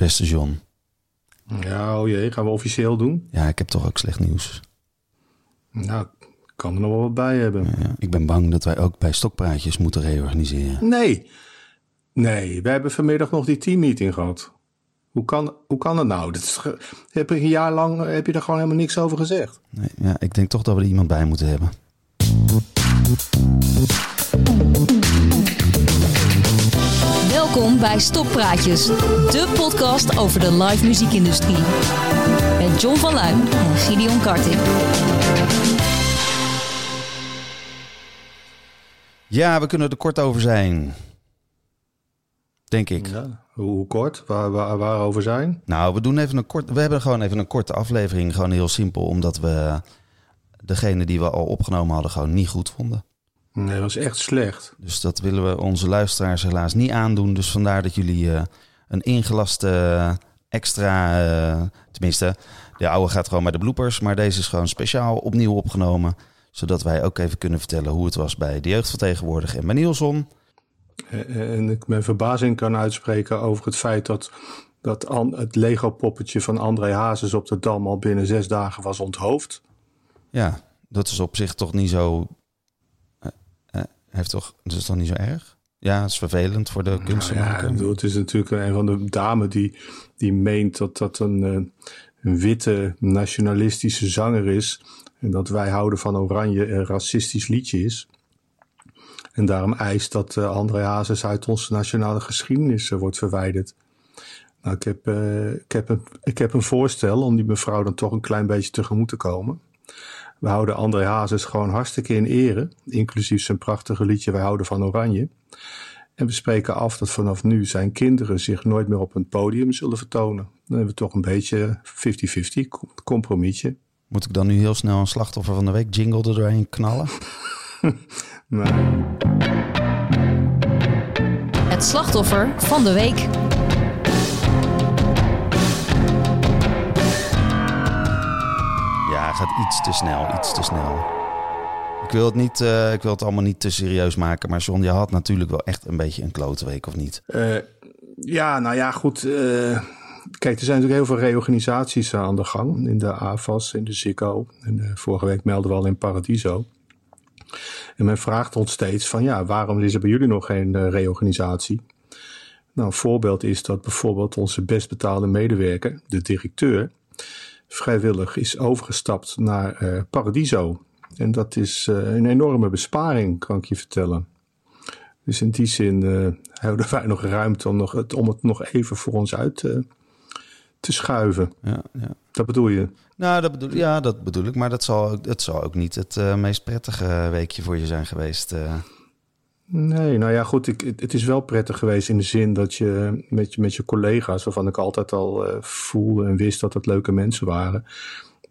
Beste John. Ja, oh jee, gaan we officieel doen? Ja, ik heb toch ook slecht nieuws. Nou, ik kan er nog wel wat bij hebben. Ja, ik ben bang dat wij ook bij Stokpraatjes moeten reorganiseren. Nee, nee, we hebben vanmiddag nog die teammeeting gehad. Hoe kan, hoe kan het nou? Dat is, heb je een jaar lang heb je er gewoon helemaal niks over gezegd. Nee, ja, ik denk toch dat we er iemand bij moeten hebben. Welkom bij Stoppraatjes, de podcast over de live muziekindustrie. Met John van Luijn en Gideon Karting. Ja, we kunnen er kort over zijn. Denk ik. Ja, hoe, hoe kort? Waar, waar, waarover zijn? Nou, we doen even een kort. We hebben gewoon even een korte aflevering. Gewoon heel simpel, omdat we degene die we al opgenomen hadden gewoon niet goed vonden. Nee, dat was echt slecht. Dus dat willen we onze luisteraars helaas niet aandoen. Dus vandaar dat jullie eh, een ingelaste eh, extra, eh, tenminste, de oude gaat gewoon bij de bloopers, maar deze is gewoon speciaal opnieuw opgenomen, zodat wij ook even kunnen vertellen hoe het was bij de jeugdvertegenwoordiger en bij Nielson. En ik mijn verbazing kan uitspreken over het feit dat, dat An- het Lego-poppetje van André Hazes op de Dam al binnen zes dagen was onthoofd. Ja, dat is op zich toch niet zo, heeft toch, dat is toch niet zo erg? Ja, het is vervelend voor de Nou kunstenaar. ja, bedoel, het is natuurlijk een van de dame die, die meent dat dat een, eh, een witte nationalistische zanger is. En dat wij houden van oranje een racistisch liedje is. En daarom eist dat eh, André Hazes uit onze nationale geschiedenis eh, wordt verwijderd. Nou, ik heb, eh, ik, heb een, ik heb een voorstel om die mevrouw dan toch een klein beetje tegemoet te komen. We houden André Hazes gewoon hartstikke in ere. Inclusief zijn prachtige liedje Wij houden van oranje. En we spreken af dat vanaf nu zijn kinderen zich nooit meer op een podium zullen vertonen. Dan hebben we toch een beetje 50-50, com- compromisje. Moet ik dan nu heel snel een slachtoffer van de week jingle er doorheen knallen? Maar Het slachtoffer van de week. Gaat iets te snel, iets te snel. Ik wil het, niet, eh, ik wil het allemaal niet te serieus maken, maar John, je had natuurlijk wel echt een beetje een klote week, of niet? eh, ja, nou ja, goed. eh, kijk, er zijn natuurlijk heel veel reorganisaties aan de gang. In de AFAS, in de Ziggo. En vorige week melden we al in Paradiso. En men vraagt ons steeds van ja, waarom is er bij jullie nog geen reorganisatie? Nou, een voorbeeld is dat bijvoorbeeld onze best betaalde medewerker, de directeur, vrijwillig is overgestapt naar eh, Paradiso. En dat is eh, een enorme besparing, kan ik je vertellen. Dus in die zin eh, houden wij nog ruimte om, nog het, om het nog even voor ons uit eh, te schuiven. Ja, ja. Dat bedoel je? Nou, dat bedoel, ja, dat bedoel ik, maar dat zal, het zal ook niet het eh, meest prettige weekje voor je zijn geweest. eh. Nee, nou ja, goed. Ik, het is wel prettig geweest in de zin dat je met je, met je collega's, waarvan ik altijd al eh, voelde en wist dat het leuke mensen waren,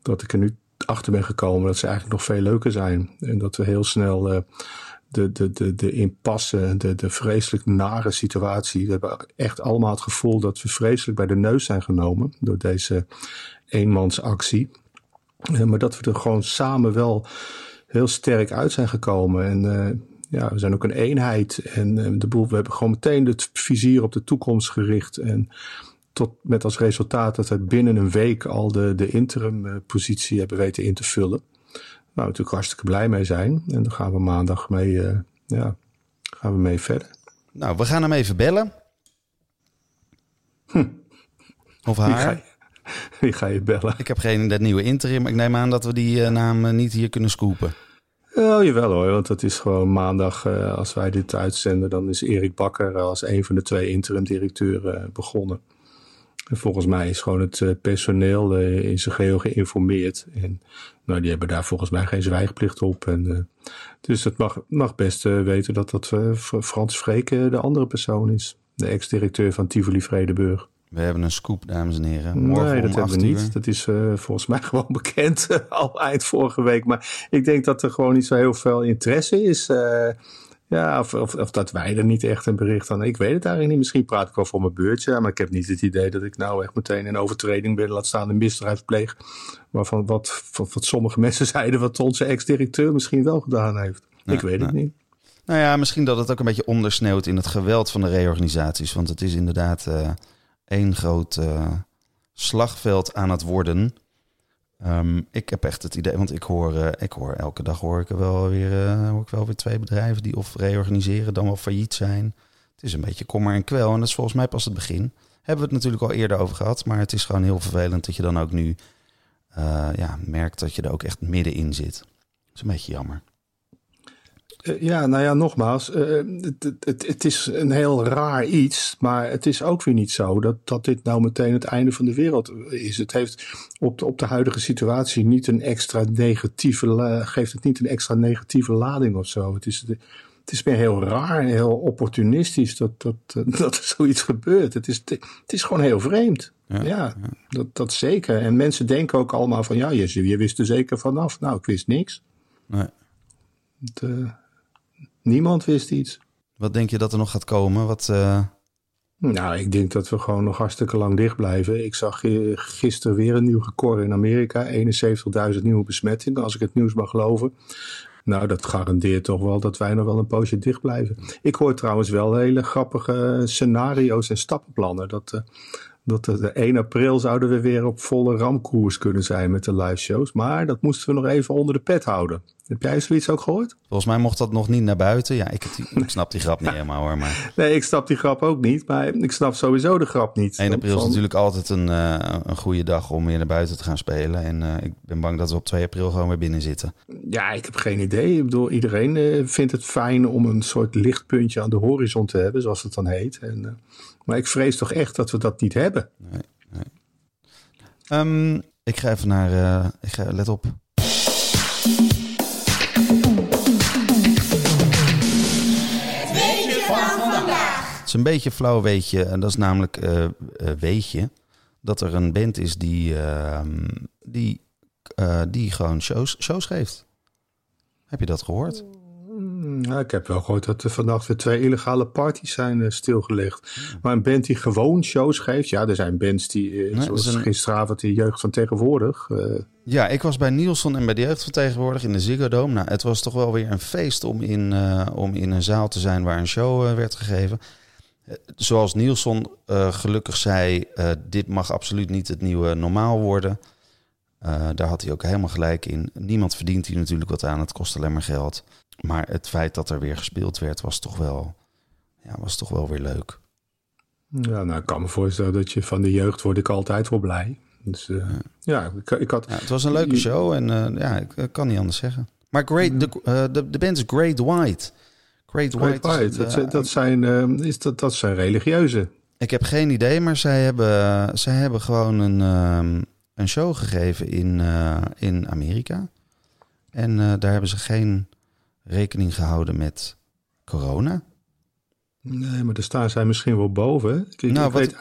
dat ik er nu achter ben gekomen dat ze eigenlijk nog veel leuker zijn. En dat we heel snel eh, de, de, de, de impasse, de, de vreselijk nare situatie, we hebben echt allemaal het gevoel dat we vreselijk bij de neus zijn genomen door deze eenmansactie. Eh, maar dat we er gewoon samen wel heel sterk uit zijn gekomen. En eh, ja, we zijn ook een eenheid. En eh, de boel, we hebben gewoon meteen het vizier op de toekomst gericht. En tot met als resultaat dat we binnen een week al de, de interim eh, positie hebben weten in te vullen. Waar we natuurlijk hartstikke blij mee zijn. En daar gaan we maandag mee, eh, ja, gaan we mee verder. Nou, we gaan hem even bellen. Of Wie ga, haar. je, wie ga je bellen? Ik heb geen dat nieuwe interim, maar ik neem aan dat we die naam niet hier kunnen scoopen. Oh, jawel hoor, want het is gewoon maandag, eh, als wij dit uitzenden, dan is Erik Bakker als een van de twee interim-directeuren eh, begonnen. En volgens mij is gewoon het eh, personeel eh, in zijn geheel geïnformeerd. En nou, die hebben daar volgens mij geen zwijgplicht op. En, eh, dus het mag, best eh, weten dat dat eh, Fr- Frans Vreken de andere persoon is. De ex-directeur van Tivoli Vredenburg. We hebben een scoop, dames en heren. Morgen nee, dat hebben 8 we uur. niet. Dat is eh, volgens mij gewoon bekend al eind vorige week. Maar ik denk dat er gewoon niet zo heel veel interesse is. eh, ja, of, of, of dat wij er niet echt een bericht aan. Ik weet het eigenlijk niet. Misschien praat ik wel voor mijn beurtje. Maar ik heb niet het idee dat ik nou echt meteen een overtreding ben. Laat staan een misdrijf pleeg. Waarvan wat, wat, wat sommige mensen zeiden. Wat onze ex-directeur misschien wel gedaan heeft. Ja, ik weet het nou. niet. Nou ja, misschien dat het ook een beetje ondersneeuwt in het geweld van de reorganisaties. Want het is inderdaad eh, één groot eh, slagveld aan het worden. Ehm, ik heb echt het idee, want ik hoor, eh, ik hoor elke dag hoor ik wel weer, eh, hoor ik wel weer twee bedrijven die of reorganiseren dan wel failliet zijn. Het is een beetje kommer en kwel en dat is volgens mij pas het begin. Hebben we het natuurlijk al eerder over gehad, maar het is gewoon heel vervelend dat je dan ook nu ja, merkt dat je er ook echt middenin zit. Dat is een beetje jammer. Eh, ja, nou ja, nogmaals, eh, het, het, het, is een heel raar iets, maar het is ook weer niet zo dat, dat dit nou meteen het einde van de wereld is. Het heeft op de, op de huidige situatie niet een extra negatieve, geeft het niet een extra negatieve lading of zo. Het is, het is meer heel raar en heel opportunistisch dat, dat, dat er zoiets gebeurt. Het is, het is gewoon heel vreemd. Ja, ja, Dat, dat zeker. En mensen denken ook allemaal van, ja, je, je wist er zeker vanaf. Nou, ik wist niks. Nee. Het, uh, niemand wist iets. Wat denk je dat er nog gaat komen? Wat, uh... Nou, ik denk dat we gewoon nog hartstikke lang dicht blijven. Ik zag gisteren weer een nieuw record in Amerika. 71.000 nieuwe besmettingen, als ik het nieuws mag geloven. Nou, dat garandeert toch wel dat wij nog wel een poosje dicht blijven. Ik hoor trouwens wel hele grappige scenario's en stappenplannen. Dat, uh, dat de 1 april zouden we weer op volle ramkoers kunnen zijn met de live shows. Maar dat moesten we nog even onder de pet houden. Heb jij zoiets ook gehoord? Volgens mij mocht dat nog niet naar buiten. Ja, ik, ik snap die grap niet helemaal hoor. Maar... Nee, ik snap die grap ook niet. Maar ik snap sowieso de grap niet. 1 april is natuurlijk altijd een, uh, een goede dag om weer naar buiten te gaan spelen. En uh, ik ben bang dat we op 2 april gewoon weer binnen zitten. Ja, ik heb geen idee. Ik bedoel, iedereen uh, vindt het fijn om een soort lichtpuntje aan de horizon te hebben, zoals het dan heet. En, maar ik vrees toch echt dat we dat niet hebben. Nee, nee. Um, ik ga even naar. ik ga, let op. is een beetje flauw weetje. En dat is namelijk uh, weetje. Dat er een band is die, uh, die, die gewoon shows, shows geeft. Heb je dat gehoord? Ja, ik heb wel gehoord dat er vannacht weer twee illegale parties zijn stilgelegd. Maar een band die gewoon shows geeft. Ja, er zijn bands die, nee, zoals een... gisteravond, die jeugd van tegenwoordig. Ja, ik was bij Nielsen en bij de jeugd van tegenwoordig in de Ziggo Dome. Nou, het was toch wel weer een feest om in, om in een zaal te zijn waar een show werd gegeven. Zoals Nielsen gelukkig zei, dit mag absoluut niet het nieuwe normaal worden. daar had hij ook helemaal gelijk in. Niemand verdient hier natuurlijk wat aan, het kost alleen maar geld. Maar het feit dat er weer gespeeld werd, was toch wel, ja, was toch wel weer leuk. Ja, nou, ik kan me voorstellen dat je van de jeugd word ik altijd wel blij. Dus ja, ja ik, ik, had... Ja, het was een leuke show en ja, ik, ik, kan niet anders zeggen. Maar great, de, uh, de, de band is Great White. Great White. Great White. Is, dat, dat, zijn, is dat, dat zijn religieuze. Ik heb geen idee, maar zij hebben, zij hebben gewoon een, um, een show gegeven in, in Amerika. En daar hebben ze geen rekening gehouden met corona. Nee, maar daar staan zij misschien wel boven. Ik, nou, ik, weet,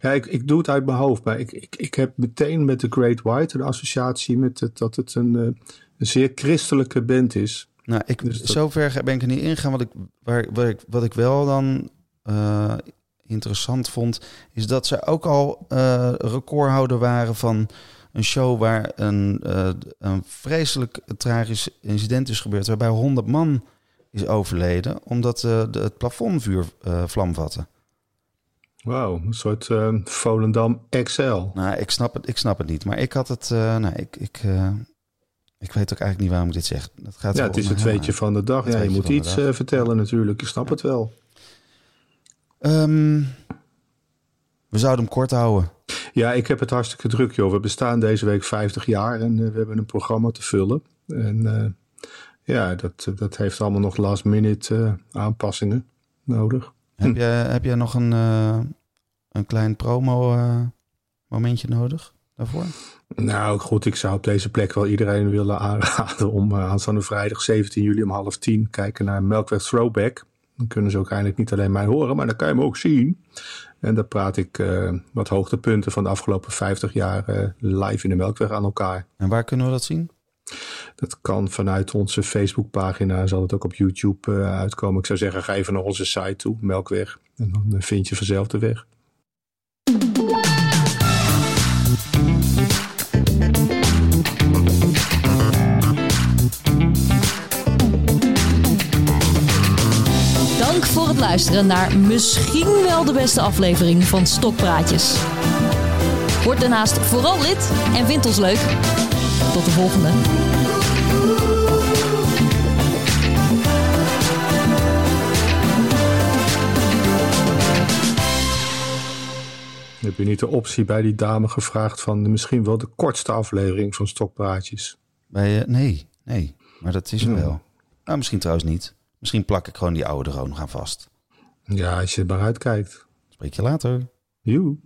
ja, ik, ik doe het uit mijn hoofd, maar ik, ik, ik heb meteen met de Great White een associatie met het, dat het een, een zeer christelijke band is. Nou, ik, dus dat... zover ben ik er niet ingegaan. Wat ik, waar, waar ik, wat ik wel dan uh, interessant vond, is dat ze ook al uh, recordhouder waren van een show waar een, uh, een vreselijk tragisch incident is gebeurd, waarbij 100 man is overleden omdat de, het plafondvuur vlam vatte. Wauw, een soort Volendam XL. Nou, ik snap het, ik snap het niet. Maar ik had het, nou, ik, ik, ik weet ook eigenlijk niet waarom ik dit zeg. Dat gaat ja, het is het weetje van de dag. Ja, je moet iets vertellen natuurlijk. Ik snap het wel. Um, we zouden hem kort houden. Ja, ik heb het hartstikke druk, joh. We bestaan deze week 50 jaar en we hebben een programma te vullen. En ja, dat, dat heeft allemaal nog last minute aanpassingen nodig. Heb, je, heb jij nog een, een klein promo momentje nodig daarvoor? Nou goed, ik zou op deze plek wel iedereen willen aanraden om aanstaande vrijdag 17 juli om half tien kijken naar Melkweg Throwback. Dan kunnen ze ook eigenlijk niet alleen mij horen, maar dan kan je me ook zien. En daar praat ik uh, wat hoogtepunten van de afgelopen 50 jaar uh, live in de Melkweg aan elkaar. En waar kunnen we dat zien? Dat kan vanuit onze Facebookpagina, zal het ook op YouTube uh, uitkomen. Ik zou zeggen, ga even naar onze site toe, Melkweg. En dan uh, vind je vanzelf de weg. Luisteren naar misschien wel de beste aflevering van Stokpraatjes. Word daarnaast vooral lid en vind ons leuk. Tot de volgende. Heb je niet de optie bij die dame gevraagd van misschien wel de kortste aflevering van Stokpraatjes? Bij, uh, nee, nee. Maar dat is hem Hmm. wel. Nou, misschien trouwens niet. Misschien plak ik gewoon die oude er ook nog aan vast. Ja, als je er maar uitkijkt. Spreek je later. Joe.